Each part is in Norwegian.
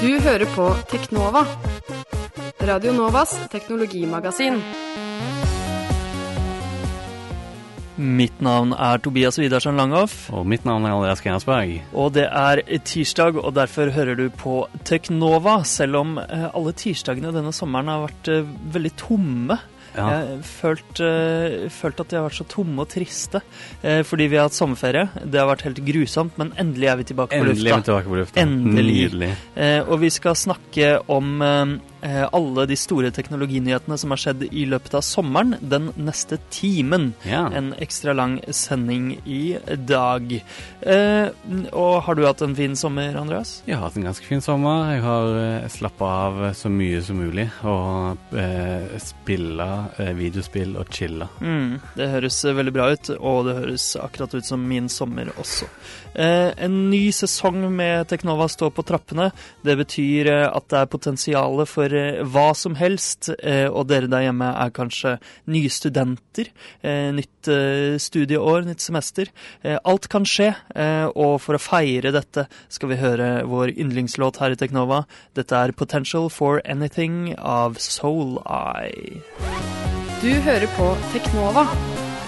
Du hører på Teknova. Radio Novas teknologimagasin. Mitt navn er Tobias Widersen Langhoff, Og mitt navn er Andreas Gensberg. og det er tirsdag, og derfor hører du på Teknova, selv om eh, alle tirsdagene denne sommeren har vært eh, veldig tomme. Ja. Jeg har følt, eh, følt at de har vært så tomme og triste, fordi vi har hatt sommerferie. Det har vært helt grusomt, men endelig er vi tilbake på lufta. Endelig er vi tilbake på lufta. Endelig. Nydelig. Og vi skal snakke om alle de store teknologinyhetene som har skjedd i løpet av sommeren den neste timen. Ja. En ekstra lang sending i dag. Eh, og har du hatt en fin sommer, Andreas? Jeg har hatt en ganske fin sommer. Jeg har uh, slappa av så mye som mulig. Og eh, spilla eh, videospill og chilla. Mm, det høres eh, veldig bra ut, og det høres akkurat ut som min sommer også. Eh, en ny sesong med Teknova står på trappene. Det betyr eh, at det er potensial for eh, hva som helst, eh, og dere der hjemme er kanskje nye studenter. Eh, nytt studieår, nytt semester. Alt kan skje, og for å feire dette skal vi høre vår yndlingslåt her i Teknova. Dette er 'Potential for Anything' av Soul Eye. Du hører på Teknova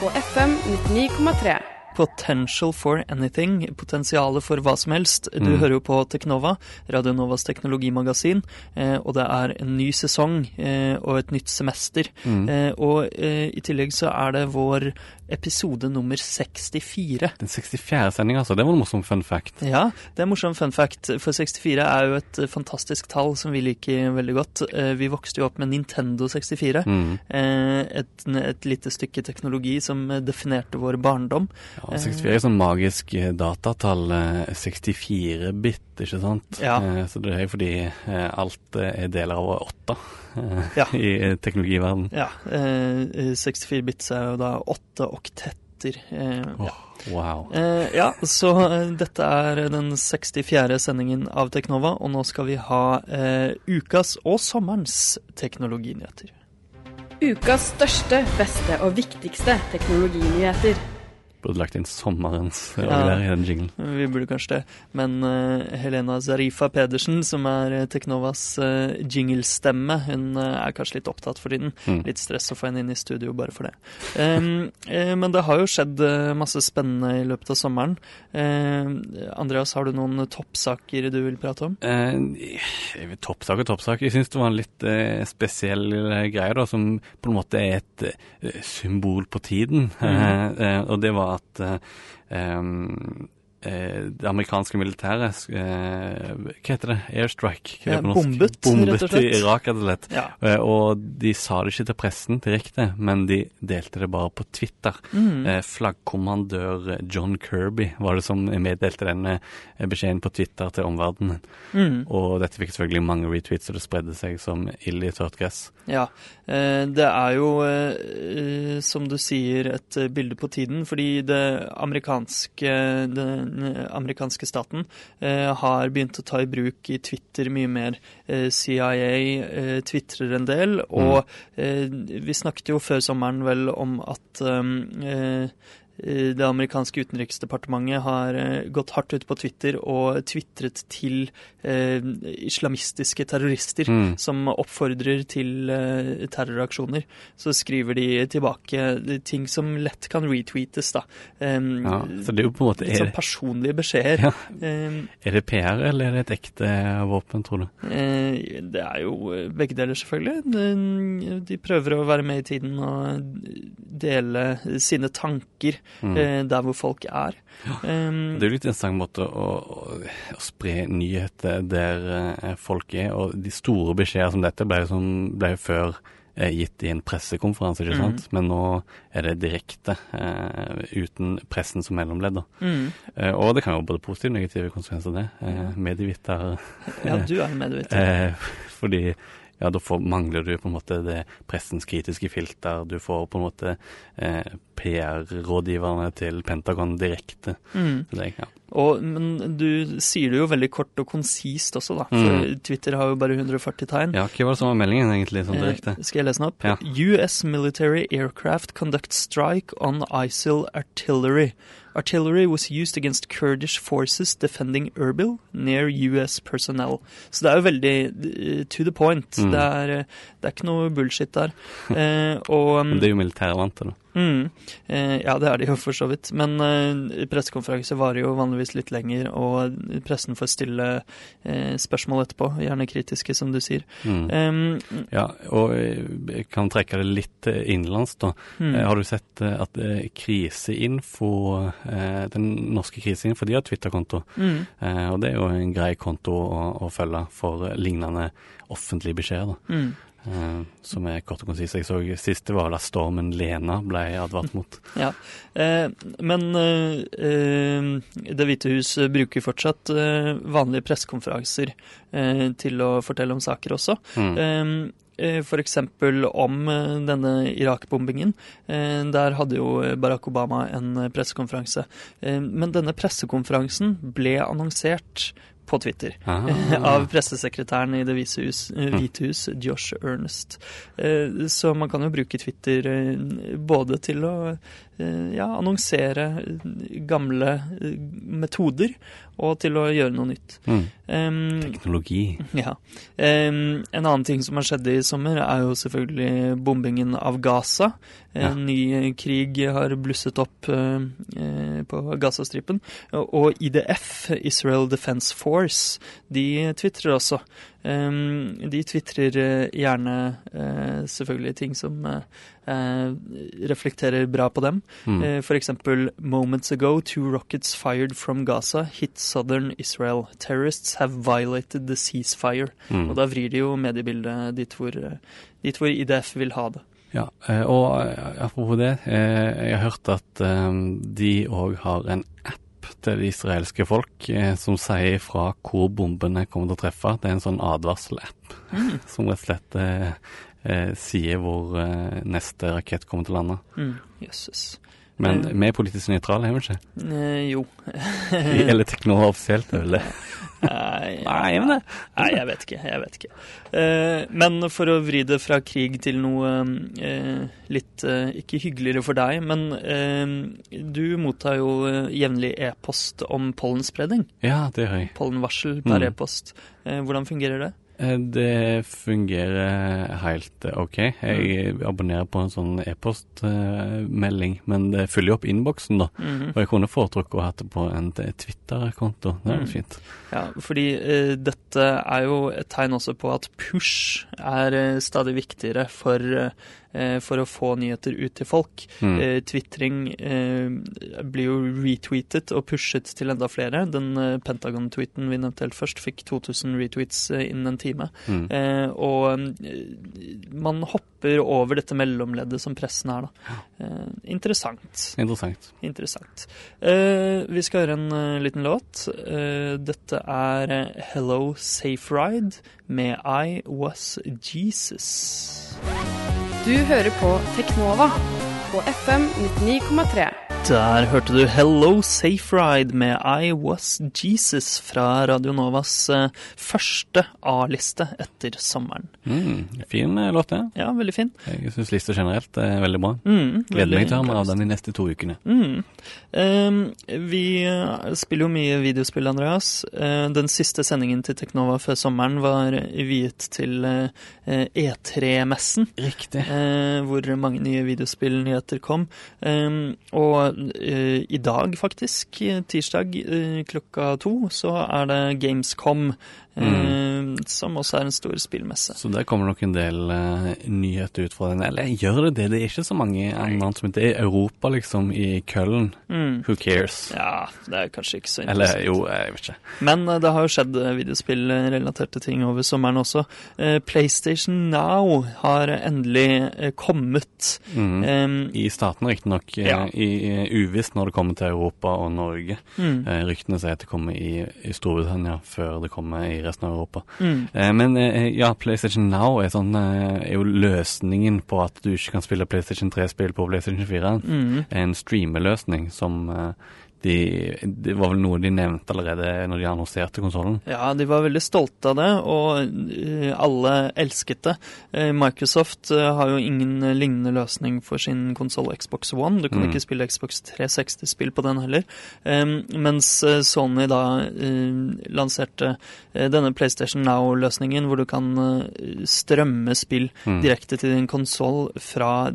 på FM 99,3. Potential for anything, potensialet for hva som helst. Du Mm. hører jo på Teknova, Radio Novas teknologimagasin, eh, og det er en ny sesong eh, og et nytt semester. Mm. Eh, og eh, i tillegg så er det vår episode nummer 64. Den 64. sendinga, altså. Det var en morsom fun fact. Ja, det er en morsom fun fact, for 64 er jo et eh, fantastisk tall som vi liker veldig godt. Eh, vi vokste jo opp med Nintendo 64. Mm. eh, Et, et lite stykke teknologi som definerte vår barndom. Ja, 64 er sånn magisk datatall. eh, 64-bit, ikke sant? Ja. Så det er jo fordi alt er deler av åtte Ja. i teknologiverden. Ja, eh, 64 bits er jo da åtte oktetter. Eh, ja. Wow. Eh, ja, så eh, dette er den 64. sendingen av Teknova, og nå skal vi ha eh, ukas og sommerens teknologinyheter. Ukas største, beste og viktigste teknologinyheter. Burde lagt inn sommerens Ja. der i den jinglen. Vi burde kanskje det, men uh, Helena Zarifa Pedersen, som er eh, Teknovas uh, jinglestemme, hun uh, er kanskje litt opptatt for tiden. Mm. Litt stress å få henne inn i studio bare for det. Um, men det har jo skjedd masse spennende i løpet av sommeren. Andreas, har du noen toppsaker du vil prate om? Toppsak og toppsak. Jeg syns det var en litt spesiell greie, da, som på en måte er et symbol på tiden. Eh, og det var at eh, det amerikanske militæret eh, Hva heter det? Airstrike? Hva det bombet, bombet rett og slett. i Irak, rett og slett. Ja. Eh, og de sa det ikke til pressen direkte, men de delte det bare på Twitter. Mm. Eh, flaggkommandør John Kirby var det som meddelte denne eh, beskjeden på Twitter til omverdenen. Mm. Og dette fikk selvfølgelig mange retweets, og det spredde seg som ild i tørt gress. Ja. Eh, det er jo, eh, som du sier, et eh, bilde på tiden, fordi det amerikanske, den amerikanske staten eh, har begynt å ta i bruk i Twitter mye mer. Eh, CIA tvitrer en del, og eh, vi snakket jo før sommeren vel om at eh, det amerikanske utenriksdepartementet har eh, gått hardt ut på Twitter og tvitret til eh, islamistiske terrorister Mm. som oppfordrer til eh, terroraksjoner. Så skriver de tilbake ting som lett kan retweetes, da. Eh, Ja, så det er jo på en måte Litt sånn personlige beskjeder. Ja. Er det PR, eller er det et ekte våpen, tror du? Eh, Det er jo eh, begge deler, selvfølgelig. De, de prøver å være med i tiden og dele sine tanker Mm. eh, der hvor folk er. Um, Det er jo litt interessant måte å, å, å spre nyheter der eh, folk er, og de store beskjeder som dette ble som, ble før eh, gitt i en pressekonferanse, ikke sant? Men nå er det direkte, eh, uten pressen som mellomledd. mm. Eh, og det kan jo både positive og negative konsekvenser, det. Eh, Medieviter Ja, du er medieviter. Fordi ja, da får, mangler du på en måte det pressens kritiske filter. Du får på en måte eh, PR-rådgiverne til Pentagon direkte. Mm. Det, ja. Og, men du sier det jo veldig kort og konsist også, da. For Mm. Twitter har jo bare 140 tegn. ja, hva var det som var meldingen, egentlig, sånn direkte? Eh, skal jeg lese den opp? Ja. US military aircraft conduct strike on ISIL artillery. Artillery was used against Kurdish forces defending Erbil near US personnel. Så det er jo veldig eh, to the point. Mm. Det, er, eh, det er ikke noe bullshit der. Eh, og det er jo militærvante, da. Mm. Eh, ja, det er det jo for så vidt. Men eh, pressekonferanse varer jo vanligvis litt lenger, og pressen får stille eh, spørsmål etterpå, gjerne kritiske, som du sier. Mm. Um, Ja, og eh, jeg kan trekke det litt innenlands, da. mm. Har du sett at Kriseinfo, den norske Kriseinfo, de har Twitter-konto. Mm. Og det er jo en grei konto å, å følge for lignende offentlige beskjeder. da. Eh, som er kort og konsis. Jeg så siste var da stormen Lena ble advart mot. Ja, eh, men eh, eh, Det hvite hus bruker fortsatt vanlige pressekonferanser eh, til å fortelle om saker også. Mm. Eksempel om denne Irak-bombingen. Der hadde jo Barack Obama en pressekonferanse. Men denne pressekonferansen ble annonsert på Twitter. Ah. Av pressesekretæren i Det hvite hus, eh, hvite hus, Josh Ernest. Eh, Så man kan jo bruke Twitter eh, både til å ja, annonsere eh, gamle eh, metoder, og til å gjøre noe nytt. Mm. Um, Teknologi. ja. Um, en annen ting som har skjedd i sommer, er jo selvfølgelig bombingen av Gaza. En Ja. ny krig har blusset opp eh, eh, på Gazastripen. Og IDF, Israel Defense Force, de tvitrer også. Em, de tvitrer eh, gjerne eh, selvfølgelig ting som eh, reflekterer bra på dem. Mm. For eksempel Moments ago, two rockets fired from Gaza hit southern Israel. Terrorists have violated the ceasefire. Mm. Og da vrir de jo mediebildet dit hvor, dit hvor IDF vil ha det. Ja, og apropos det, jeg har hørt at de òg har en app til det israelske folk eh, som sier fra hvor bombene kommer til å treffe. Det er en sånn advarsel-app Mm. som rett og slett eh, eh, sier hvor eh, neste rakett kommer til å lande. Mm. Jøsses. Men vi er politisk nøytrale, er vi ikke? Eh, jo. Eller Teknova offisielt, er vel det? Nei, er det? Nei, jeg vet ikke. Jeg vet ikke. Eh, men for å vri det fra krig til noe eh, litt eh, ikke hyggeligere for deg, men eh, du mottar jo eh, jevnlig e-post om pollenspredning. Ja, det gjør jeg. Pollenvarsel per Mm. e-post. Hvordan fungerer det? Eh, Det fungerer helt eh, OK. Jeg abonnerer på en sånn e-postmelding, men det fyller jo opp innboksen, da. Mhm. Og jeg kunne foretrukket å ha det på en Twitter-konto. Det er Mm. jo fint. Ja, fordi uh, dette er jo et tegn også på at push er stadig viktigere for, eh, for å få nyheter ut til folk. Mm. Eh, Twitring eh, blir jo retweetet og pushet til enda flere. Den eh, Pentagon-tweeten vi nevnte helt først, fikk 2000 retweets eh, innen en time. Mm. Eh, og eh, man hopper over dette mellomleddet som pressen er, da. Eh, interessant. Interessant. Interessant. Eh, vi skal høre en eh, liten låt. Eh, dette er eh, Hello Safe Ride med I Was Jesus. Du hører på Teknova på FM 99,3. Der hørte du Hello Safe Ride med I Was Jesus fra Radio Novas eh, første A-liste etter sommeren. Mm. Fin eh, låt, det. Ja, veldig fin. Jeg syns lista generelt er veldig bra. Mm, Gleder veldig meg til å ha med av den de neste to ukene. Mm. Um, vi eh, spiller jo mye videospill, Andreas. Uh, den siste sendingen til Teknova før sommeren var viet til uh, E3-messen. Riktig. Uh, hvor mange nye videospill, nye videospillnyheter kom. Ehm, og eh, i dag, faktisk, tirsdag eh, klokka to, så er det Gamescom. Eh, Som også er en stor spillmesse. Så der kommer nok en del uh, nyheter ut fra den. Eller gjør det det? Det er ikke så mange annet Det er Europa, liksom, i Køllen. Mm. Who cares? Ja, det er kanskje ikke så interessant. Eller jo, jeg vet ikke. Men uh, det har jo skjedd videospillrelaterte ting over sommeren også. Uh, PlayStation Now har endelig kommet. Mm. Um, I staten riktignok. Ja. Uvisst når det kommer til Europa og Norge. mm, ryktene sier at det kommer i, i Storbritannia før det kommer i resten av Europa. mm. Eh, men eh, ja, PlayStation Now er, sånn, eh, er jo løsningen på at du ikke kan spille PlayStation 3-spill på PlayStation 4. Mm. En streameløsning som de, Det var vel noe de nevnte allerede når de annonserte konsollen. Ja, de var veldig stolte av det, og eh, alle elsket det. Eh, Microsoft eh, har jo ingen lignende løsning for sin konsoll Xbox One. Du kan Mm. ikke spille Xbox 360-spill på den heller. Mens Sony da lanserte denne PlayStation Now-løsningen, hvor du kan strømme spill Mm. direkte til din konsoll fra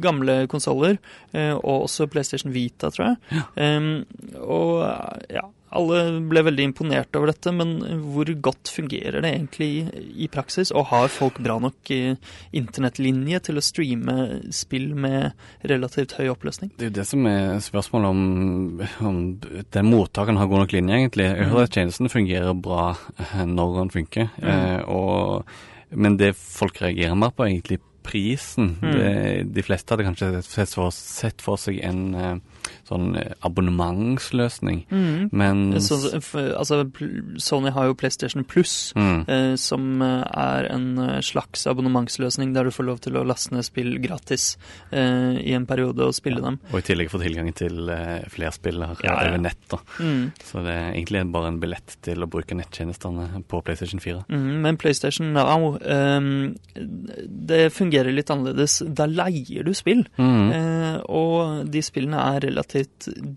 gamle konsoller, og også PlayStation Vita, tror jeg. Em, og eh, ja, alle ble veldig imponert over dette, men hvor godt fungerer det egentlig i, i praksis? Og har folk bra nok eh, internettlinje til å streame spill med relativt høy oppløsning? Det er jo det som er spørsmålet om, om den mottakeren har god nok linje, egentlig. Jeg hører at tjenesten fungerer bra eh, når den funker. Eh, og, men det folk reagerer mer på, er egentlig prisen. Mm. Det, de fleste hadde kanskje sett for, sett for seg en eh, sånn abonnementsløsning. abonnementsløsning, men Så, altså, Sony har jo PlayStation Plus, mm, eh, som eh, er en eh, slags abonnementsløsning der du får lov til å laste ned spill gratis eh, i en periode og spille dem. Og i tillegg få tilgang til eh, flere spill her, Ja, ja. over nett. da. Mm. Så det er egentlig bare en billett til å bruke nettjenestene på PlayStation 4. Mhm, men PlayStation Now, ehm, det fungerer litt annerledes. Da leier du spill, Mm. eh, og de spillene er relativt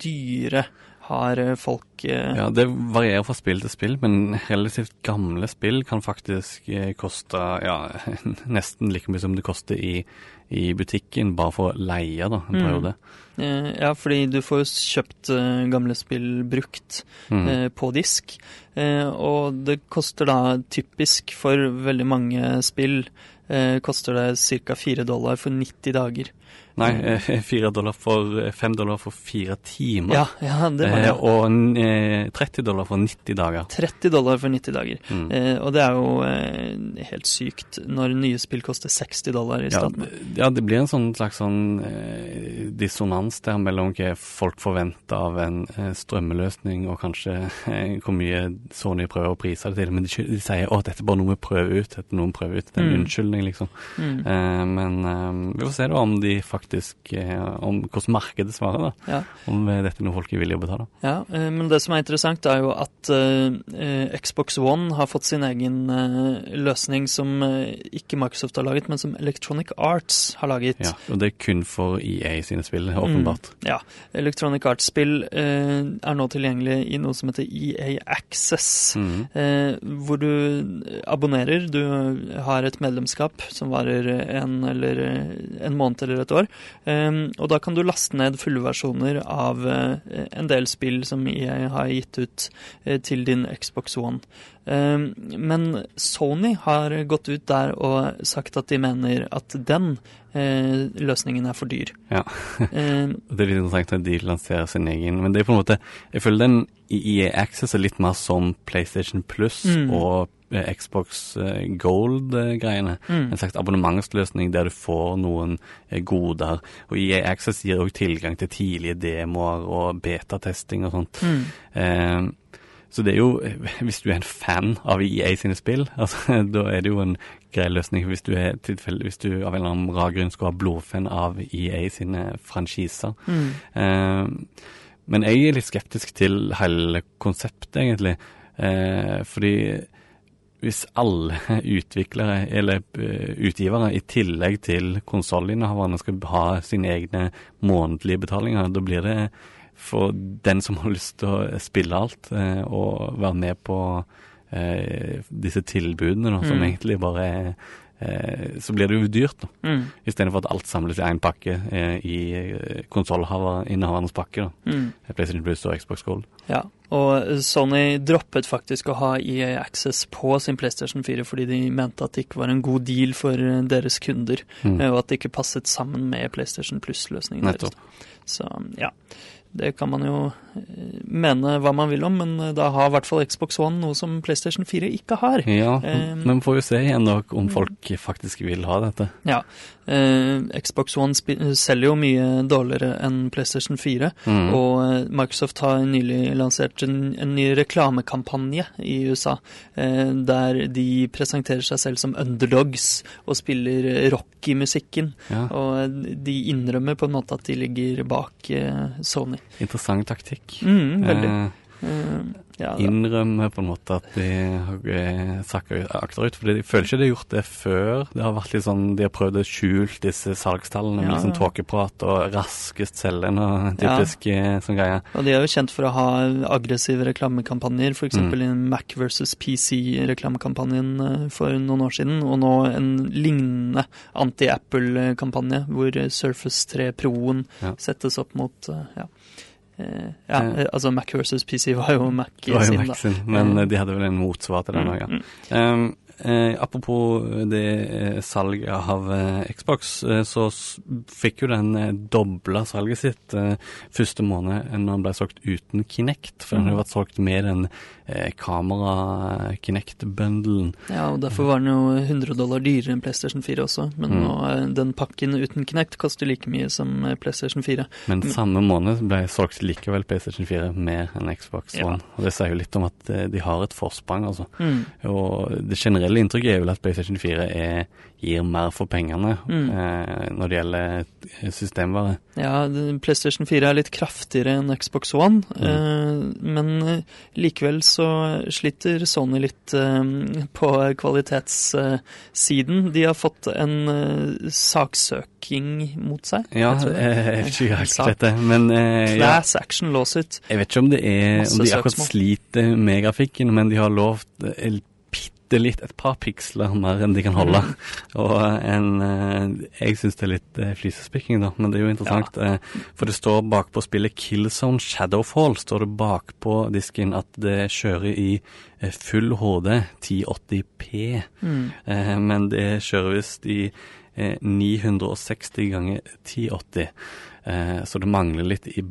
dyre, har eh, folk eh, Ja, det varierer fra spill til spill, men relativt gamle spill kan faktisk eh, koste ja, nesten like mye som det koster i, i butikken, bare for å leie da, en Mm. periode. Ja, fordi du får jo kjøpt gamle spill brukt Mm. eh, på disk. Eh, og det koster da typisk for veldig mange spill eh, koster det ca. 4 dollar for 90 dager. Nei, eh, fire dollar for eh, fem dollar for fire timer. Ja, ja det var det. Eh, og eh, 30 dollar for 90 dager. 30 dollar for 90 dager. Mm. Og det er jo helt sykt når nye spill koster 60 dollar i Ja, statene. ja, det blir en sånn slags sånn dissonans der mellom hva folk forventer av en strømmeløsning, og kanskje hvor mye Sony prøver å prise det til. Men de, de sier at dette er bare noe vi prøver ut. Dette er noe vi prøver ut. Det er en Mm. unnskyldning, liksom. Mm. Men vi får se da om de faktisk eh, Om hvordan markedet svarer, da. Ja. Om eh, dette er noe folk er villige å betale. Ja, eh, men det som er interessant er jo at Xbox One har fått sin egen løsning som ikke Microsoft har laget, men som Electronic Arts har laget. Ja, og det er kun for EA sine spill, åpenbart. Ja, Electronic Arts-spill eh, er nå tilgjengelig i noe som heter EA Access. mm. Eh, hvor du abonnerer. Du har et medlemskap som varer en eller en måned eller et år. Eh, og da kan du laste ned fulle versjoner av eh, en del spill som EA har gitt ut eh, til din Xbox One. Eh, men Sony har gått ut der og sagt at de mener at den eh, løsningen er for dyr. Ja. Eh, Det er litt interessant at de lanserer sin egen, men det er på en måte Jeg føler den i EA Access er litt mer som PlayStation Plus Mm. og Xbox eh, Gold-greiene. Mm. En slags abonnementsløsning der du får noen eh, goder. Og EA Access gir òg tilgang til tidlige demoer og betatesting og sånt. mm. Eh, så det er jo, hvis du er en fan av EA sine spill, altså, da er det jo en grei løsning. Hvis du, er hvis du av en eller annen rar grunn skulle være blodfan av EA sine franchiser. Mm. Eh, men jeg er litt skeptisk til hele konseptet, egentlig. Eh, fordi hvis alle utviklere eller eh, utgivere i tillegg til konsollinnehaverne skal ha sine egne månedlige betalinger, da blir det for den som har lyst til å spille alt eh, og være med på eh, disse tilbudene, da, som Mm. egentlig bare er eh, Så blir det jo dyrt, da. Mm. Istedenfor at alt samles i én pakke i konsollinnehavernes pakke. da. Mm. PlayStation Plus og Xbox Gold. Ja, og Sony droppet faktisk å ha EA Access på sin PlayStation 4 fordi de mente at det ikke var en god deal for eh, deres kunder, Mm. eh, og at det ikke passet sammen med PlayStation Plus-løsningen deres. Så ja, det kan man jo eh, mene hva man vil om, men eh, da har i hvert fall Xbox One noe som PlayStation 4 ikke har. Ja, Um, men får jo se igjen da om folk faktisk vil ha dette. Ja, Xbox One selger jo mye dårligere enn PlayStation 4. Mm. Og Microsoft har nylig lansert en, en ny reklamekampanje i USA, der de presenterer seg selv som underdogs og spiller rock i musikken. Ja, Og de innrømmer på en måte at de ligger bak Sony. Interessant taktikk. Mm, veldig. Eh, ja, da. innrømme på en måte at de har eh, sakka akterut. For de føler ikke de har gjort det før. Det har vært litt sånn, De har prøvd å skjule disse salgstallene med Ja. liksom tåkeprat og raskest selgende og Ja. typisk eh, sånn greie. Og de er jo kjent for å ha aggressive reklamekampanjer, f.eks. eksempel i Mac versus PC-reklamekampanjen eh, for noen år siden, og nå en lignende anti-Apple-kampanje, hvor Surface 3 Pro-en Ja. settes opp mot eh, ja. Ja, altså Mac versus PC var jo Mac var jo sin, da. Mac sin, men eh, de hadde vel en motsvar til den Mm, òg, ja. mm. Um, eh, apropos det eh, salget av eh, Xbox, eh, så fikk jo den eh, dobla salget sitt eh, første måned når den ble solgt uten Kinect. For den har vært solgt med den eh, kamera-Kinect-bundelen. Ja, og derfor var den jo 100 dollar dyrere enn PlayStation 4 også. Men Mm. nå, eh, den pakken uten Kinect koster like mye som eh, PlayStation 4. Men Mm. samme måned ble solgt likevel PlayStation 4 mer enn Xbox Ja. One. Og det sier jo litt om at eh, de har et forsprang, altså. Mm. Og det generelle inntrykket er vel at PlayStation 4 er, gir mer for pengene Mm. eh, når det gjelder eh, systemvare. Ja, PlayStation 4 er litt kraftigere enn Xbox One, Mm. eh, men eh, likevel så sliter Sony litt eh, på kvalitetssiden. De har fått en eh, saksøking mot seg. Ja, jeg det. jeg, vet ikke helt dette, men eh, ja, action lawsuit. jeg vet ikke om det er om de akkurat sliter med grafikken, men de har lovt eh, bitte litt, et par piksler mer enn de kan holde. Mm. Og en eh, Jeg syns det er litt eh, flisespikking, da, men det er jo interessant. Ja. For det står bakpå spillet Killzone Shadowfall, står det bakpå disken at det kjører i eh, full HD 1080P. Mm. Eh, men det kjører visst i eh, 960 ganger 1080. Eh, så det mangler litt i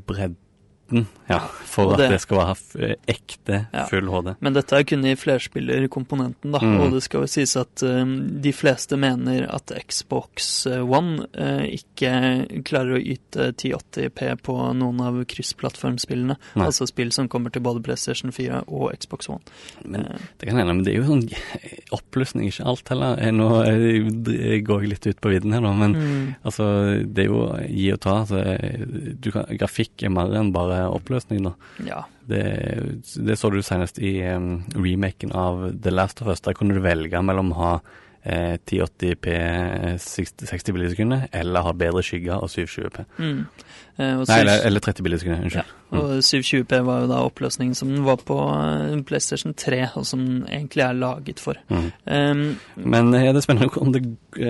bredden, ja, for det, at det- skal være ekte Ja. full HD. Men dette er kun i flerspillerkomponenten, da. Mm. Og det skal jo sies at eh, de fleste mener at Xbox One uh, ikke klarer å yte 1080P på noen av kryssplattformspillene. Altså spill som kommer til både PlayStation 4 og Xbox One. Men Eh, det kan hende, men det er jo sånn oppløsning, ikke alt heller. Eh, Nå eh, går jeg litt ut på vidden her, da, men mm. altså, det er jo gi og ta. Altså, du kan, grafikk er mer enn bare oppløsning, da. Ja. Det, det så du senest i um, remaken av The Last of Us. Der kunne du velge mellom å ha eh, 1080p 60, 60 bilder eller ha bedre skygger og 720p. Mm. Eh, Nei, eller, eller 30 bilder Unnskyld. Ja, og 720p var jo da oppløsningen som den var på eh, PlayStation 3, og som den egentlig er laget for. Mm. Um, Men er det spennende om, det,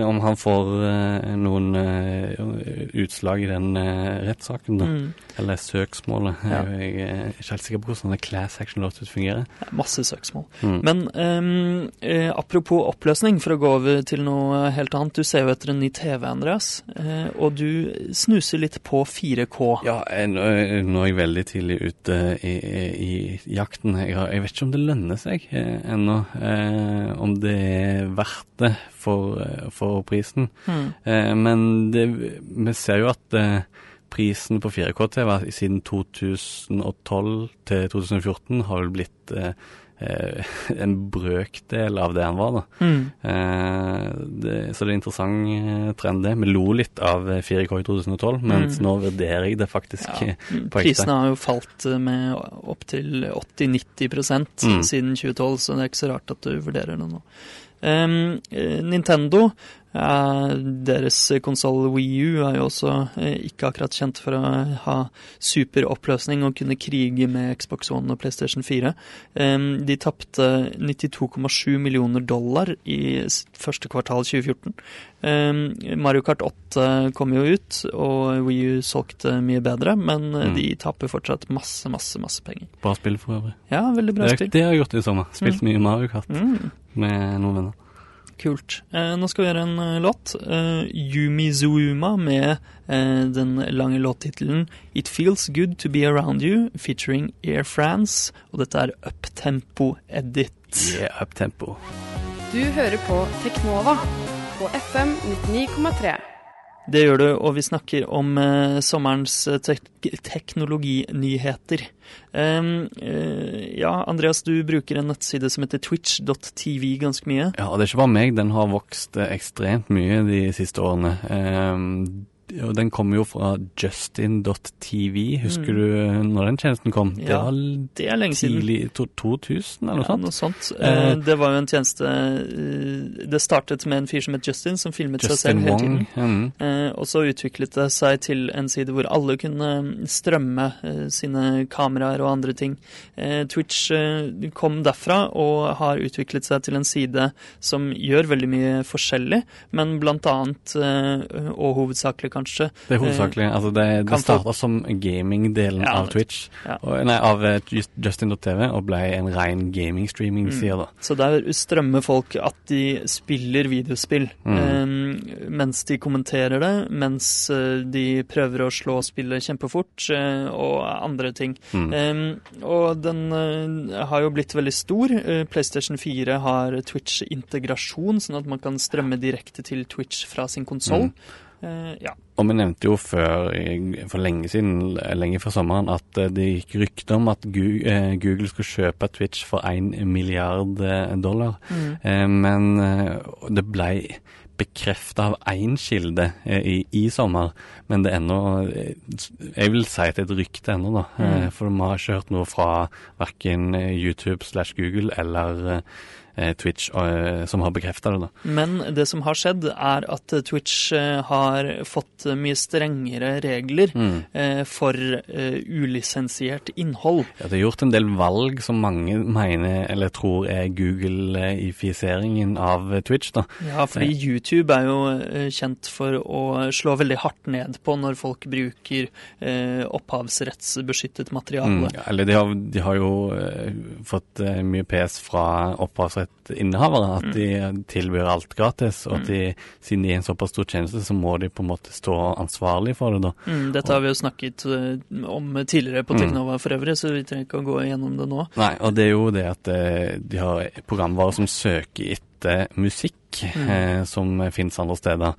om han får eh, noen eh, utslag i den eh, rettssaken, da. mm, Eller søksmålet. Ja. Jeg, er ikke helt sikker på hvordan det class action lawsuit fungerer. ja, masse søksmål. Mm. Men um, eh, apropos oppløsning, for å gå over til noe helt annet. Du ser jo etter en ny TV, Andreas, eh, og du snuser litt på 4K. Ja, nå, nå er jeg veldig tidlig ute i, i, i jakten. Jeg, har, jeg vet ikke om det lønner seg eh, ennå. Eh, om det er verdt det for, eh, for prisen. Mm. Eh, men det, vi ser jo at eh, prisen på 4K-TV siden 2012 til 2014 har vel blitt eh, en brøkdel av det han var, da. Mm. Eh, det, så det er en interessant eh, trend, det. Vi lo litt av eh, 4K i 2012, mens Mm. nå vurderer jeg det faktisk Ja, eh, mm, på ekte. Prisene har jo falt eh, med opptil 80-90 Mm. siden 2012, så det er ikke så rart at du vurderer det nå. Eh, Nintendo, eh, deres konsoll Wii U er jo også eh, ikke akkurat kjent for å ha super oppløsning og kunne krige med Xbox One og PlayStation 4. Ehm, de tapte 92,7 millioner dollar i første kvartal 2014. Ehm, Mario Kart 8 kom jo ut, og Wii U solgte mye bedre, men eh, Mm. de taper fortsatt masse, masse, masse penger. Bra spill for øvrig. Ja, veldig bra Det, spill. det har jeg gjort i sommer. Spilt mye Mario Kart Mm. med noen venner. Kult. Eh, nå skal vi gjøre en eh, låt. Eh, Yumizuuma med eh, den lange låttittelen It Feels Good To Be Around You, featuring Air France. Og dette er Uptempo Edit. Yeah, Uptempo. Du hører på Teknova på FM 99,3. Det gjør du, og vi snakker om eh, sommerens eh, tek teknologinyheter. Um, uh, ja, Andreas, du bruker en nettside som heter twitch.tv ganske mye. Ja, det er ikke bare meg, den har vokst eh, ekstremt mye de siste årene. Og den kommer jo fra justin.tv. Husker Mm. du eh, når den tjenesten kom? det Ja, var Det er lenge siden. tidlig to, 2000 eller noe Ja, sånt? noe sånt. Eh, Eh, det var jo en tjeneste eh, Det startet med en fyr som het Justin, som filmet seg Justin selv hele tiden. Mm. Eh, og så utviklet det seg til en side hvor alle kunne strømme eh, sine kameraer og andre ting. Eh, Twitch eh, kom derfra og har utviklet seg til en side som gjør veldig mye forskjellig, men blant annet, eh, og hovedsakelig kanskje, Det er hovedsakelig. altså det, Eh, det starta som gaming-delen Ja, av Twitch, ja. og, nei, av eh, Just- Justin.tv, og ble en ren gaming-streaming-side. da. Så der strømmer folk at de spiller videospill Mm. eh, mens de kommenterer det, mens eh, de prøver å slå spillet kjempefort eh, og andre ting. Mm. Eh, og den eh, har jo blitt veldig stor. Eh, PlayStation 4 har Twitch-integrasjon, sånn at man kan strømme direkte til Twitch fra sin konsoll. Eh, ja. Og vi nevnte jo før, for lenge siden, lenge før sommeren, at eh, det gikk rykter om at eh, Google skulle kjøpe Twitch for 1 milliard dollar. Eh, Men det ble bekrefta av én kilde i, i sommer, men det er ennå Jeg vil si at det er et rykte ennå, da. Mm. For vi har ikke hørt noe fra verken YouTube slash Google eller Twitch eh, som har bekrefta det, da. Men det som har skjedd, er at eh, Twitch eh, har fått eh, mye strengere regler Mm. eh, for eh, ulisensiert innhold. Ja, det er gjort en del valg som mange mener eller tror er Google-ifiseringen av Twitch. da. Ja, fordi YouTube er jo eh, kjent for å slå veldig hardt ned på når folk bruker eh, opphavsrettsbeskyttet materiale. Mm, eller de har, de har jo eh, fått eh, mye pes fra opphavsrettinnehavere, at de tilbyr alt gratis. Og at de, siden de er en såpass stor tjeneste, så må de på en måte stå ansvarlig for det. da. Mm, dette har vi jo snakket eh, om tidligere på Mm. Teknova for øvrig, så vi trenger ikke å gå gjennom det nå. Nei, og det er jo det at eh, de har programvarer som søker etter musikk, eh, som finnes andre steder.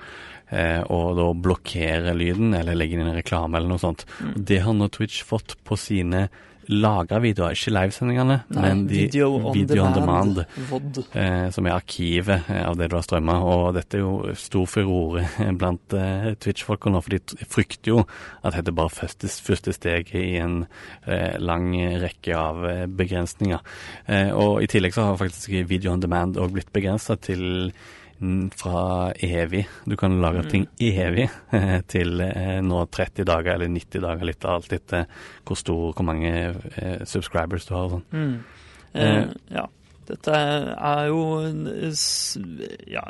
Eh, og da blokkere lyden, eller legge inn en reklame eller noe sånt. Mm. det har nå Twitch fått på sine lagra videoer, ikke livesendingene, men de video on video on demand. demand. Eh, som er arkivet eh, av det du har strømma. Og dette er jo stor furore blant eh, Twitch-folka nå, for de frykter jo at dette bare første, første steget i en eh, lang rekke av eh, begrensninger. Eh, og i tillegg så har faktisk video on demand òg blitt begrensa til fra evig. Du kan lage ting evig eh, til eh, nå 30 dager eller 90 dager, litt av alt etter hvor stor, hvor mange eh, subscribers du har og sånn. Mm. Eh, ja. Dette er jo Ja,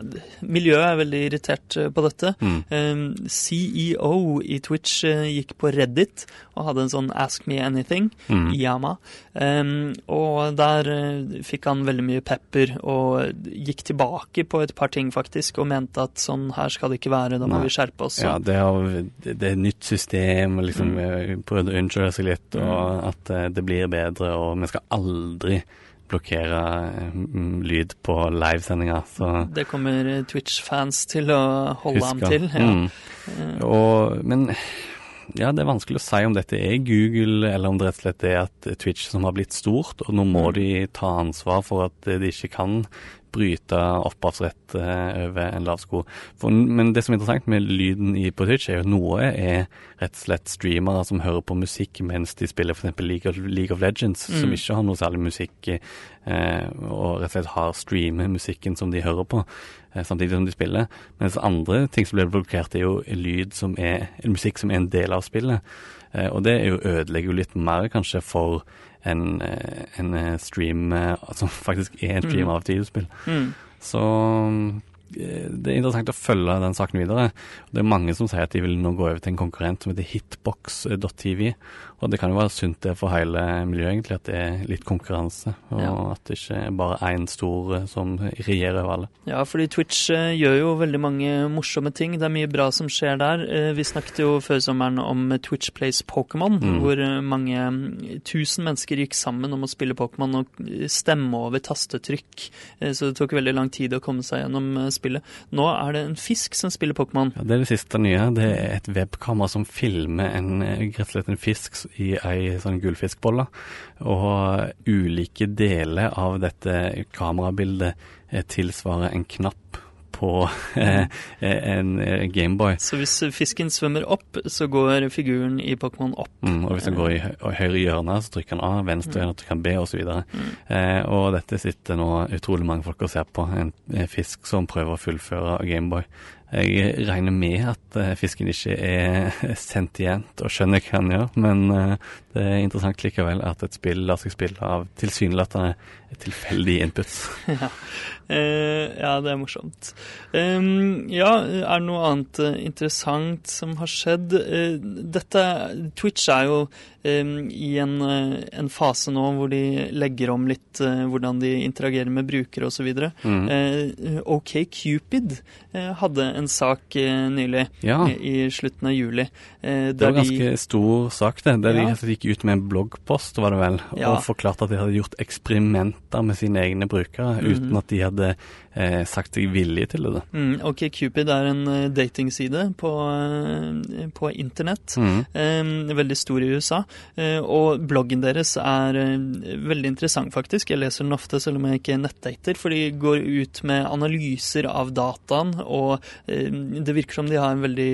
miljøet er veldig irritert eh, på dette. Mm. Eh, CEO i Twitch eh, gikk på Reddit og hadde en sånn Ask me anything, Mm. Yama. Eh, og der eh, fikk han veldig mye pepper og gikk tilbake på et par ting, faktisk, og mente at sånn her skal det ikke være, da må Nei. vi skjerpe oss. Ja, det, er, det er et nytt system, liksom Mm. prøvde å unnskylde seg litt, og at eh, det blir bedre, og vi skal aldri blokkere mm, lyd på livesendinger. Det kommer eh, Twitch-fans til å holde ham til. Ja. Mm. Og, men ja, det er vanskelig å si om dette er Google, eller om det rett og slett er at Twitch som har blitt stort, og nå må Mm. de ta ansvar for at de ikke kan bryte opphavsrett eh, over en lav sko. For, men det som er interessant med lyden i, på Twitch, er jo at noe er rett og slett streamere som hører på musikk mens de spiller f.eks. League, of- League of Legends, som Mm. ikke har noe særlig musikk, eh, og rett og slett har streamer musikken som de hører på, eh, samtidig som de spiller. Mens andre ting som blir blokkert, er jo lyd som er, musikk som er en del av spillet. Eh, og det er jo ødelegger jo litt mer kanskje for en, eh, en eh, stream eh, som faktisk er en stream Mm. av et videospill. Mm. Så det er interessant å følge den saken videre. Det er mange som sier at de vil nå gå over til en konkurrent som heter hitbox.tv. Og det kan jo være sunt det for hele miljøet, egentlig, at det er litt konkurranse. Og Ja. at det ikke er bare én stor eh, som regjerer over alle. Ja, fordi Twitch eh, gjør jo veldig mange morsomme ting. Det er mye bra som skjer der. Eh, vi snakket jo før sommeren om Twitch Plays Pokémon, Mm. hvor eh, mange mm, tusen mennesker gikk sammen om å spille Pokémon og eh, stemme over tastetrykk. Eh, så det tok veldig lang tid å komme seg gjennom eh, spille. Nå er det en fisk som spiller Pokémon. Ja, det er det siste nye. Det er et webkamera som filmer en, eh, en fisk i ei sånn gullfiskbolle. Og ulike deler av dette kamerabildet eh, tilsvarer en knapp på eh, en eh, Gameboy. Så hvis fisken svømmer opp, så går figuren i Pokémon opp. Mm, og hvis den går i høyre hjørne, så trykker den A, venstre hjørne trykker den B, osv. Mm. Eh, og dette sitter nå utrolig mange folk og ser på. En, en fisk som prøver å fullføre Gameboy. Jeg regner med at eh, fisken ikke er sentient og skjønner hva han gjør, men eh, det er interessant likevel at et spill lar seg spille av tilsynelatende tilfeldige inputs. ja. Eh, ja, det er morsomt. Ehm, ja, er det noe annet eh, interessant som har skjedd? Dette Twitch er jo i en, eh, en fase nå hvor de legger om litt eh, hvordan de interagerer med brukere osv. Mm. Eh, OK Cupid eh, hadde en sak nylig, Ja. i slutten av juli. Det var de- ganske stor sak, det. Der Ja. de gikk ut med en bloggpost, var det vel, Ja. og forklarte at de hadde gjort eksperimenter med sine egne brukere, Mhm. uten at de hadde eh, sagt seg villige til det. Mm, OK Cupid er en eh, datingside på, eh, på internett. Mm. Eh, veldig stor i USA. Eh, og bloggen deres er eh, veldig interessant, faktisk. Jeg leser den ofte, selv om jeg ikke er nettdater, for de går ut med analyser av dataen, og det virker som de har en veldig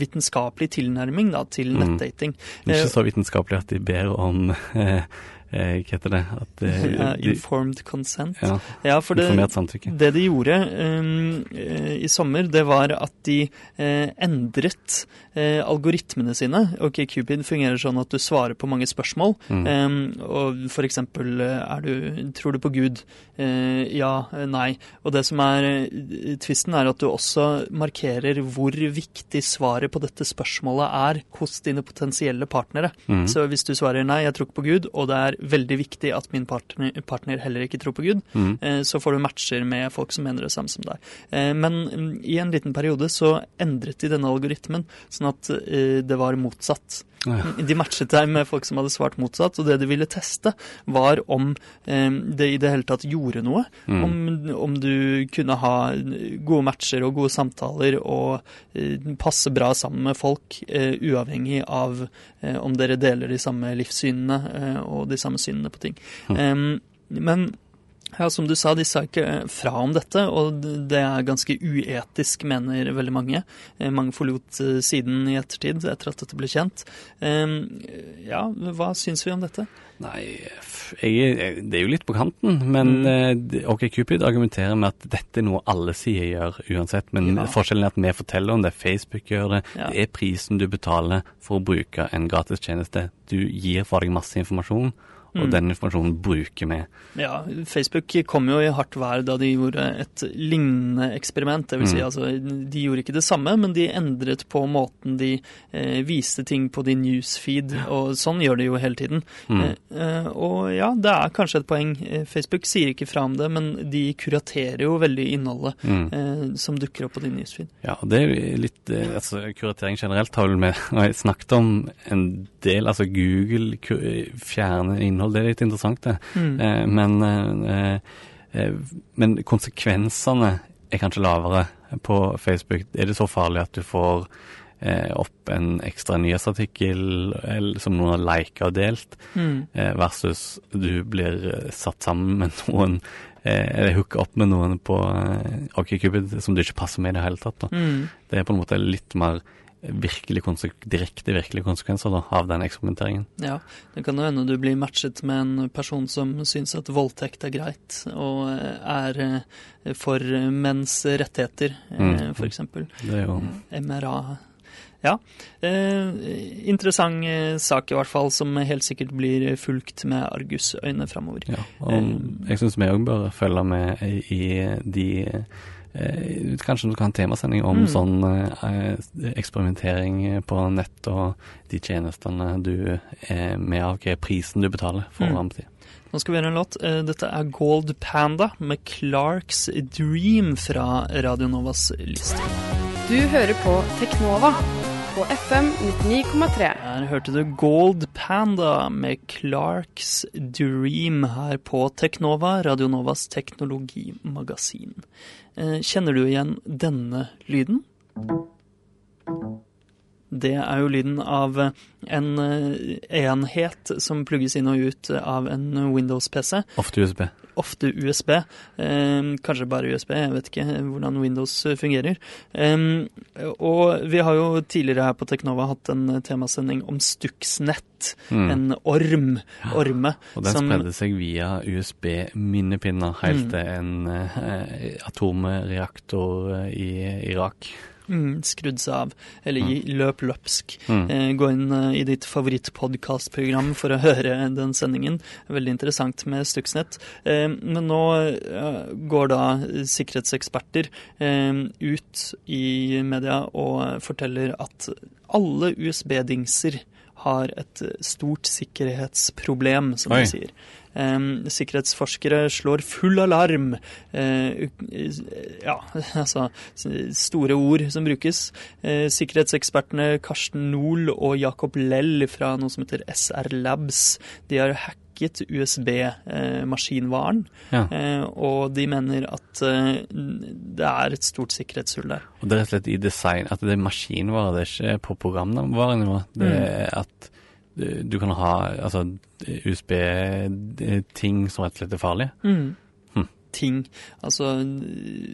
vitenskapelig tilnærming da, til Mm. nettdating. Mm. Ikke så vitenskapelig at de ber om eh, Hva heter det? At eh, ja, informed consent. ja, Ja, for det, informert samtykke. Det de gjorde um, eh, i sommer, det var at de uh, endret uh, algoritmene sine. Ok, Cupid fungerer sånn at du svarer på mange spørsmål. Mm. Um, og for eksempel, er du, tror du på Gud? Uh, ja, nei. Og det som er tvisten er at du også markerer hvor viktig svaret på dette spørsmålet er hos dine potensielle partnere. Mm. Så hvis du svarer nei, jeg tror ikke på Gud, og det er veldig viktig at min partner, partner heller ikke tror på Gud, Mm. eh, så får du matcher med folk som mener det samme som deg. Eh, Men mm, i en liten periode så endret de denne algoritmen, sånn at eh, det var motsatt. De matchet deg med folk som hadde svart motsatt, og det de ville teste, var om eh, det i det hele tatt gjorde noe. Mm. Om, om du kunne ha gode matcher og gode samtaler og eh, passe bra sammen med folk, eh, uavhengig av eh, om dere deler de samme livssynene eh, og de samme synene på ting. Em, men ja, som du sa, de sa ikke eh, fra om dette, og det er ganske uetisk, mener veldig mange. Eh, Mange forlot eh, siden i ettertid, etter at dette ble kjent. Ja, hva syns vi om dette? Nei, jeg, det er jo litt på kanten, men Mm. OK Cupid argumenterer med at dette er noe alle sider gjør uansett. Men Ja. forskjellen er at vi forteller om det, Facebook gjør det. Ja. Det er prisen du betaler for å bruke en gratistjeneste. Du gir fra deg masse informasjon, og Mm. den informasjonen bruker vi. Ja, Facebook kom jo i hardt vær da de gjorde et lignende eksperiment. Det vil si, Mm. altså, de gjorde ikke det samme, men de endret på måten de eh, viste ting på din newsfeed, og sånn gjør de jo hele tiden. Mm. Eh, eh, og ja, det er kanskje et poeng. Eh, Facebook sier ikke fra om det, men de kuraterer jo veldig innholdet Mm. eh, som dukker opp på din newsfeed. Ja, det er litt eh, altså Kuratering generelt har vel vi snakket om en del, altså Google fjerner fjerner innhold, det er litt interessant det. Mm. Eh, men, eh, eh, men konsekvensene er kanskje lavere på Facebook. Er det så farlig at du får opp en ekstra nyhetsartikkel eller, som noen har liket og delt, Mm. versus du blir satt sammen med noen eller hooka opp med noen på OkCupid som du ikke passer med i det hele tatt. Mm. Det er på en måte litt mer virkelig direkte virkelige konsekvenser da, av den eksperimenteringen. Ja, det kan jo hende du blir matchet med en person som syns at voldtekt er greit, og eh, er eh, for menns rettigheter, eh, Mm. eksempel. Det er jo MRA. Ja. Eh, interessant sak i hvert fall, som helt sikkert blir fulgt med argusøyne framover. Ja, og jeg syns vi òg bør følge med i de Kanskje du kan ha en temasending om Mm. sånn eh, eksperimentering på nett og de tjenestene du er med av, hva er prisen du betaler for Mm. å. Nå skal vi gjøre en låt. Eh, Dette er Gold Panda med Clarks Dream fra Radio Novas liste. Du hører på Teknova på FM 99,3. Her hørte du Gold Panda med Clarks Dream her på Teknova, Radionovas teknologimagasin. Eh, Kjenner du igjen denne lyden? Det er jo lyden av en eh, enhet som plugges inn og ut av en Windows-PC. Ofte USB. Ofte USB. Eh, kanskje bare USB, jeg vet ikke hvordan Windows fungerer. Eh, og vi har jo tidligere her på Teknova hatt en temasending om Stuxnet. Mm. En orm. Orme. Og den som- spredde seg via USB-minnepinner helt Mm. til en eh, atomreaktor eh, i Irak. Mm, skrudd seg av, eller mm. løp løpsk. Mm. Eh, gå inn eh, i ditt favorittpodkastprogram for å høre den sendingen. Veldig interessant med Stuxnet. Eh, men nå eh, går da sikkerhetseksperter eh, ut i media og forteller at alle USB-dingser har et stort sikkerhetsproblem, som Oi. de sier. Eh, sikkerhetsforskere slår full alarm. Eh, ja, altså store ord som brukes. Eh, sikkerhetsekspertene Karsten Nohl og Jakob Lell fra noe som heter SR Labs, de har hacket USB-maskinvaren. Ja. Eh, og de mener at eh, det er et stort sikkerhetshull der. Og det er rett og slett i design at det er maskinvare, det er ikke på programvarenivå. Det Mm. er at du kan ha altså, USB-ting som rett og slett er farlige. Mm. Ting. Altså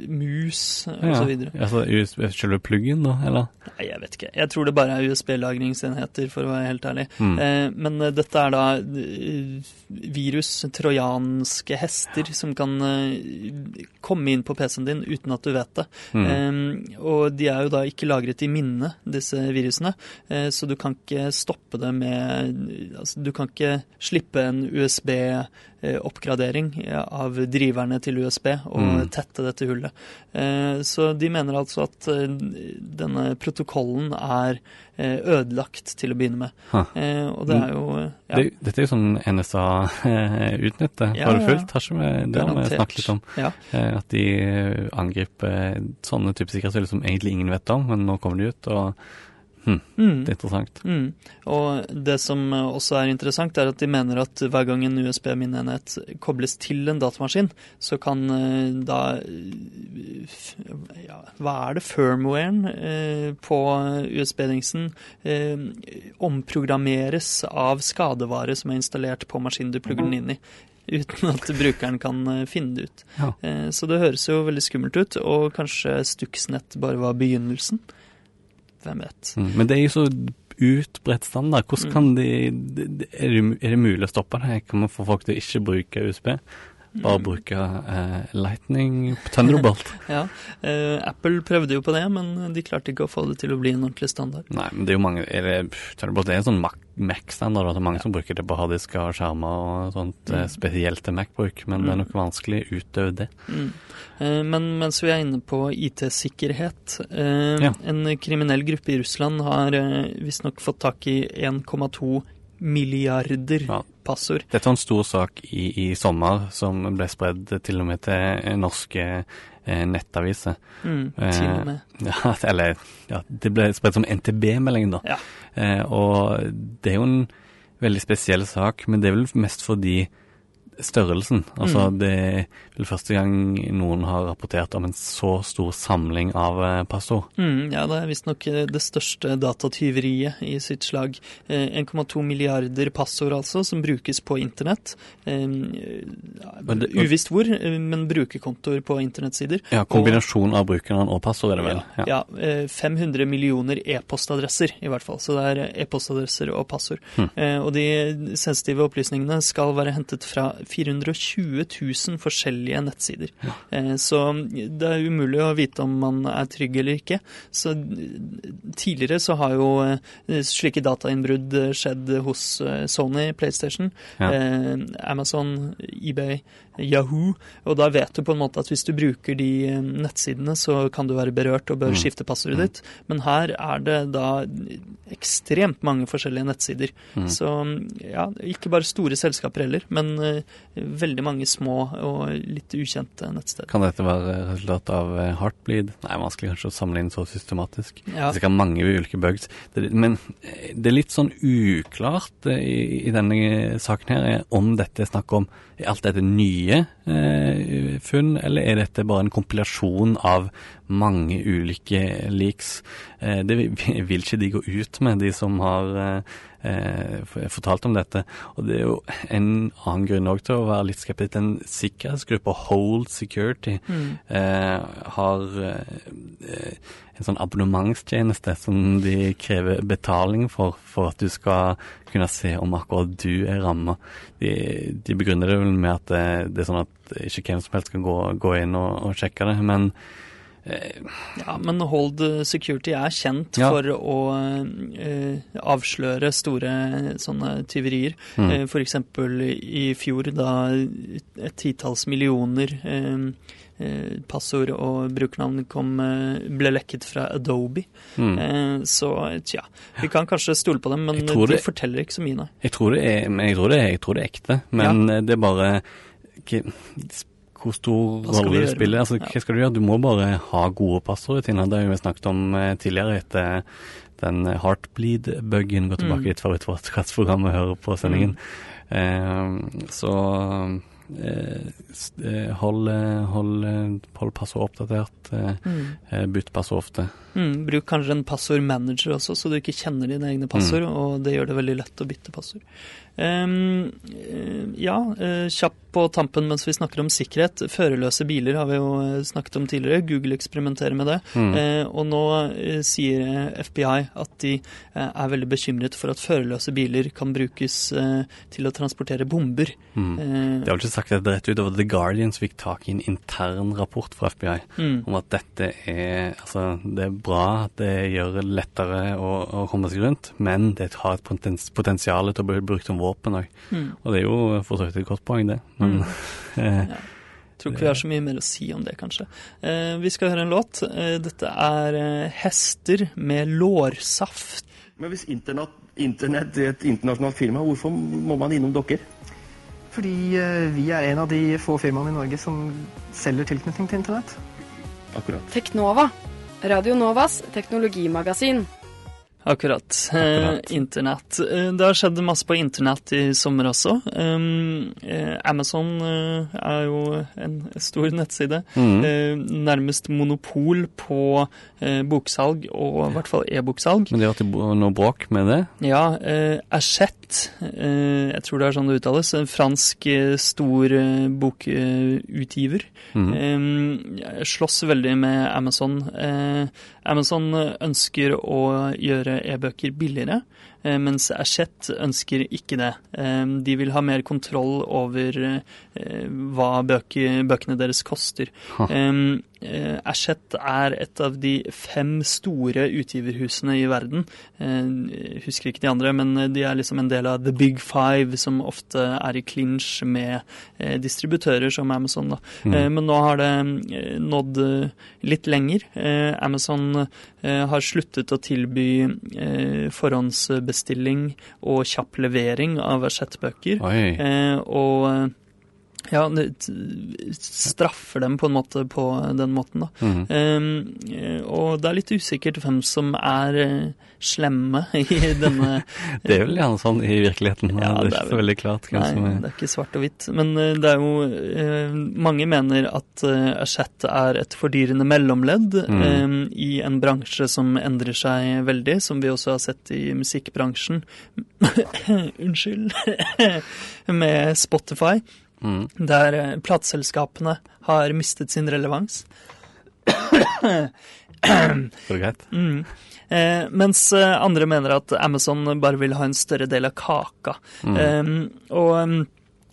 mus og Ja. så videre. Altså USB, selve pluggen, da, eller? Nei, jeg vet ikke. Jeg tror det bare er USB-lagringsenheter, for å være helt ærlig. Mm. Eh, men eh, dette er da eh, virus, trojanske hester, som kan eh, komme inn på PC-en din uten at du vet det. Mm. Eh, og de er jo da ikke lagret i minnet, disse virusene, eh, så du kan ikke stoppe det med altså, Du kan ikke slippe en USB-oppgradering av driverne til USB og Mm. tette dette hullet. Eh, så de mener altså at eh, denne protokollen er eh, ødelagt til å begynne med. Ha. Eh, og det er jo ja, Det, dette er jo sånn NSA utnytter. Ja, for fullt. Har ikke det har vi snakket litt om. Ja. At de angriper sånne typer sikkerhetshull som egentlig ingen vet om, men nå kommer de ut, og Mm. det er interessant. Mm. Og det som eh, også er interessant, er at de mener at hver gang en USB-minneenhet kobles til en datamaskin, så kan eh, da ja, Hva er det? Firmwaren eh, på USB-dingsen eh, omprogrammeres av skadevare som er installert på maskinen du plugger den inn i. Uten at brukeren kan eh, finne det ut. Ja. Så det høres jo veldig skummelt ut, og kanskje Stuxnet bare var begynnelsen. Hvem vet. Mm. Men det er jo så utbredt standard. Hvordan Mm. kan de, er, er det mulig å stoppe det? Kan man få folk til å ikke bruke USB? Bare Mm. bruke eh, Lightning Thunderbolt? Ja, eh, Apple prøvde jo på det, men de klarte ikke å få det til å bli en ordentlig standard. Nei, men det er jo mange er det, Thunderbolt er en sånn Mac- Mac-standard. at Det er mange som bruker det på harddisker og skjermer og sånt, eh, Mm. spesielt til Mac-bruk, men det er nok vanskelig utøve det. Mm. Eh, Men mens vi er inne på IT-sikkerhet eh, Ja. En kriminell gruppe i Russland har eh, visstnok fått tak i 1,2 milliarder Ja. passord. Dette var en stor sak i, i sommer, som ble spredd til og med til eh, norske eh, nettaviser. Mm, Eh, til og med. Ja, eller ja, det ble spredd som NTB-melding, da. Ja. Eh, og det er jo en veldig spesiell sak, men det er vel mest fordi størrelsen. Altså Mm. det er første gang noen har rapportert om en så stor samling av eh, passord. Mm, ja, det er visstnok eh, det største datatyveriet i sitt slag. Eh, 1,2 milliarder passord, altså, som brukes på internett. Eh, uvisst hvor, eh, men brukerkontoer på internettsider. Ja, kombinasjon av brukeren og passord er det vel? Ja, ja, eh, 500 millioner e-postadresser i hvert fall. Så det er eh, e-postadresser og passord. Mm. Eh, og de sensitive opplysningene skal være hentet fra 420 000 forskjellige nettsider. Ja. så det er umulig å vite om man er trygg eller ikke. Så eh, tidligere så har jo eh, slike datainnbrudd eh, skjedd hos eh, Sony, PlayStation, Ja. eh, Amazon, eBay, Yahoo. Og da vet du på en måte at hvis du bruker de eh, nettsidene, så kan du være berørt og bør Mm. skifte passordet ditt. Men her er det da ekstremt mange forskjellige nettsider. Mm. Så ja, ikke bare store selskaper heller, men eh, veldig mange små og litt ukjente nettsteder. Kan dette være resultat av eh, Heartbleed? Nei, vanskelig kanskje å samle inn så systematisk. Ja. Det er sikkert mange ulike bugs. Men eh, det er litt sånn uklart eh, i, i denne saken her om dette er snakk om er alt dette nye funn, eller er dette bare en kompilasjon av mange ulike leaks? Det vil ikke de gå ut med, de som har eh, eh, fortalt om dette. Og det er jo en annen grunn òg til å være litt skeptisk. Den sikkerhetsgruppa Hold Security eh, har eh, en sånn abonnementstjeneste som de krever betaling for, for at du skal kunne se om akkurat du er ramma. De, de begrunner det vel med at det, det er sånn at ikke hvem som helst kan gå, gå inn og, og sjekke det. Men Ja, men Hold Security er kjent Ja. for å eh, avsløre store sånne tyverier. Mm. Eh, eksempel i fjor, da et titalls millioner eh, eh, passord og brukernavn kom, eh, ble lekket fra Adobe. mm. Eh, så tja, vi kan kanskje stole på dem, men de det- forteller ikke så mye, nei. Jeg tror det er, jeg tror det er, jeg tror det er ekte, men ja. det er bare hvor stor rolle du spiller. Altså. Ja. hva skal du gjøre? Du må bare ha gode passord. Det har vi snakket om eh, tidligere etter den Heartbleed-buggen. Gå tilbake Mm. for et favorittpodkastprogram og høre på sendingen. Eh, så eh, eh, hold, eh, hold, eh, hold passordet oppdatert. Eh, Mm. eh, bytt passord ofte. Mm, bruk kanskje en passordmanager også, så du ikke kjenner dine egne passord, og det gjør det veldig lett å bytte passord. Eh, ja, kjapp kjapt på tampen mens vi snakker om sikkerhet. Førerløse biler har vi jo eh, snakket om tidligere. Google eksperimenterer med det. Mm. Uh, og nå eh, sier eh, FBI at de eh, er veldig bekymret for at førerløse biler kan brukes uh, til å transportere bomber. Mm. Eh, De har ikke sagt dette rett ut. Det var The Guardian som fikk tak i en intern rapport fra FBI. mm, om at dette er Altså, det er bra det gjør det lettere å, å komme seg rundt, men det har et potens, potensial til å bli brukt som våpen òg. mm. Og det er jo for så vidt et godt poeng, det. Men eh, Tror ikke vi har så mye mer å si om det, kanskje. Eh, vi skal høre en låt. Eh, dette er eh, 'Hester med lårsaft'. Men hvis internett, internett er et internasjonalt firma, hvorfor må man innom dere? Fordi vi er en av de få firmaene i Norge som selger tilknytning til internett. Akkurat. Teknova. Radio Novas teknologimagasin. Akkurat. Eh, internett. Eh, det har skjedd masse på internett i sommer også. Um, eh, Amazon eh, er jo en stor nettside. mm. Eh, nærmest monopol på eh, boksalg, og i hvert fall e-boksalg. Men det har hatt noe bråk med det? Ja, eh, Achette, jeg tror det er sånn det uttales, en fransk stor bokutgiver, Mm. slåss veldig med Amazon. Eh, Amazon ønsker å gjøre e-bøker billigere, eh, mens Hachette ønsker ikke det. Eh, de vil ha mer kontroll over eh, hva bøkene deres koster. Ha. Eh, er et av de fem store utgiverhusene i verden. Jeg husker ikke de andre, men de er liksom en del av The Big Five, som ofte er i clinch med eh, distributører som Amazon. Mm. Eh, men nå har det eh, nådd eh, litt lenger. Eh, Amazon eh, har sluttet å tilby eh, forhåndsbestilling og kjapp levering av Hachette-bøker. Eh, og eh, ja, straffer dem på en måte på den måten, da. Mm. Eh, og det er litt usikkert hvem som er eh, slemme i denne Det er vel gjerne sånn i virkeligheten. Ja, det er det er ikke så veldig klart hvem Nei, som er det er ikke svart og hvitt. Men eh, det er jo uh, Mange mener at uh, Hachette er et fordyrende mellomledd Mm. um, i en bransje som endrer seg veldig, som vi også har sett i musikkbransjen. Unnskyld. Med Spotify, mm. der eh, plateselskapene har mistet sin relevans. Det greit? Mm. Eh, mens eh, andre mener at Amazon bare vil ha en større del av kaka. Mm. Eh, og eh,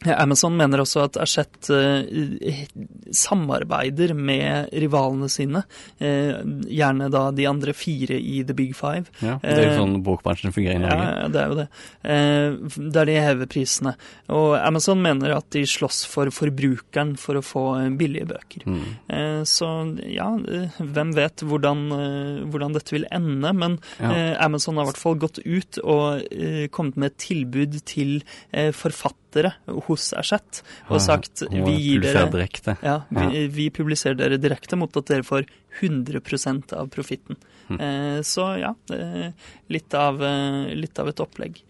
Amazon mener også at Hachette eh, samarbeider med rivalene sine. Eh, gjerne da de andre fire i The Big Five. Ja, det er jo Eh, sånn bokbransjen fungerer i Norge. ja, det er jo det. Eh, der de hever prisene. Og Amazon mener at de slåss for forbrukeren for å få eh, billige bøker. Mm. Eh, Så ja, eh, hvem vet hvordan, eh, hvordan dette vil ende, men Ja. eh, Amazon har i hvert fall gått ut og eh, kommet med et tilbud til eh, forfattere dere hos Erset og sagt Hun vi gir dere direkte. ja, vi, vi publiserer dere direkte mot at dere får 100 av profitten. Mm. Eh, så ja, eh, litt av, eh, litt av et opplegg.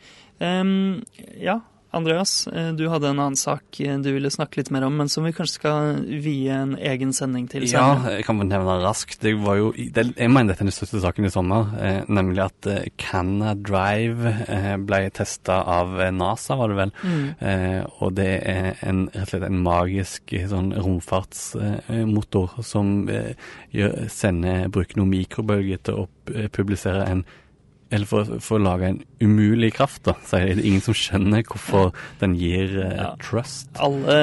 Um, ja, Andreas, eh, du hadde en annen sak eh, du ville snakke litt mer om, men som vi kanskje skal vie en egen sending til Ja, jeg kan nevne raskt. Det var jo, det, jeg mener dette er den største saken i sommer, eh, nemlig at eh, Canna Drive eh, ble testa av eh, NASA, var det vel. Mm. Eh, og det er en, rett og slett en magisk sånn romfartsmotor som gjør, sender, bruker noen mikrobølger til å publisere en eller for, for å lage en umulig kraft, da. Så er det ingen som skjønner hvorfor den gir uh, Ja. trust. Alle,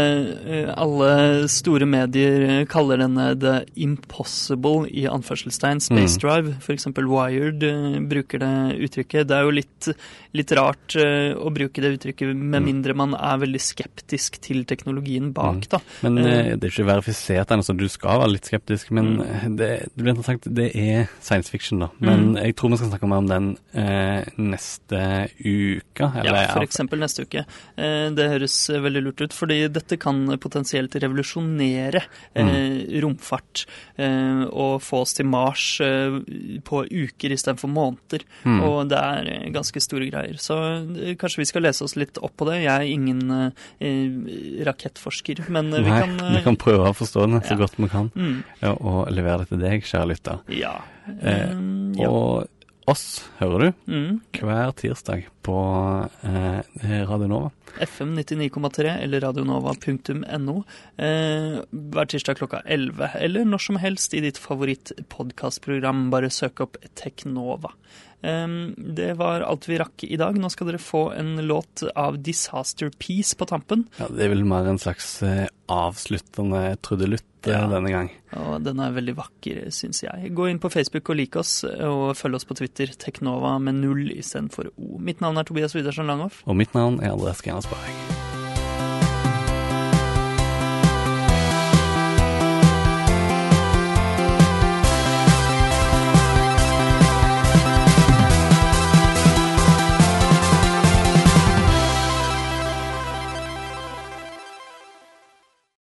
eh, alle store medier eh, kaller denne the impossible i anførselstegn. Space Mm. Drive, f.eks. Wired bruker det uttrykket. Det er jo litt, litt rart uh, å bruke det uttrykket med Mm. mindre man er veldig skeptisk til teknologien bak, da. Men eh, det er ikke verifisert ennå, så du skal være litt skeptisk. Men Mm. det, det blir interessant. Det er science fiction, da. Men jeg tror vi skal snakke mer om den eh, neste uke. Eller, Ja, f.eks. neste uke. Eh, Det høres veldig lurt ut, fordi dette kan potensielt revolusjonere eh, Mm. romfart. eh, Og få oss til Mars eh, på uker istedenfor måneder. Mm. Og det er eh, ganske store greier. Så kanskje vi skal lese oss litt opp på det. Jeg er ingen rakettforsker, men vi Nei, kan vi kan prøve å forstå det så ja. godt vi kan, mm, og levere det til deg, kjære lytter. Ja. Eh, ja. Og oss, hører du, Mm. hver tirsdag på eh, Radio Nova. FM 99,3 eller radionova.no eh, hver tirsdag klokka 11, eller når som helst i ditt favorittpodkastprogram. Bare søk opp Teknova. Eh, det var alt vi rakk i dag. Nå skal dere få en låt av Disaster Peace på tampen. Ja, det er vel mer en slags eh, avsluttende trudelutt eh, Ja. denne gang. Og den er veldig vakker, syns jeg. Gå inn på Facebook og lik oss, og følg oss på Twitter. Teknova med null istedenfor O. Mitt navn er Tobias Widersen Langhoff. Og mitt navn er Andreas Gernersberg.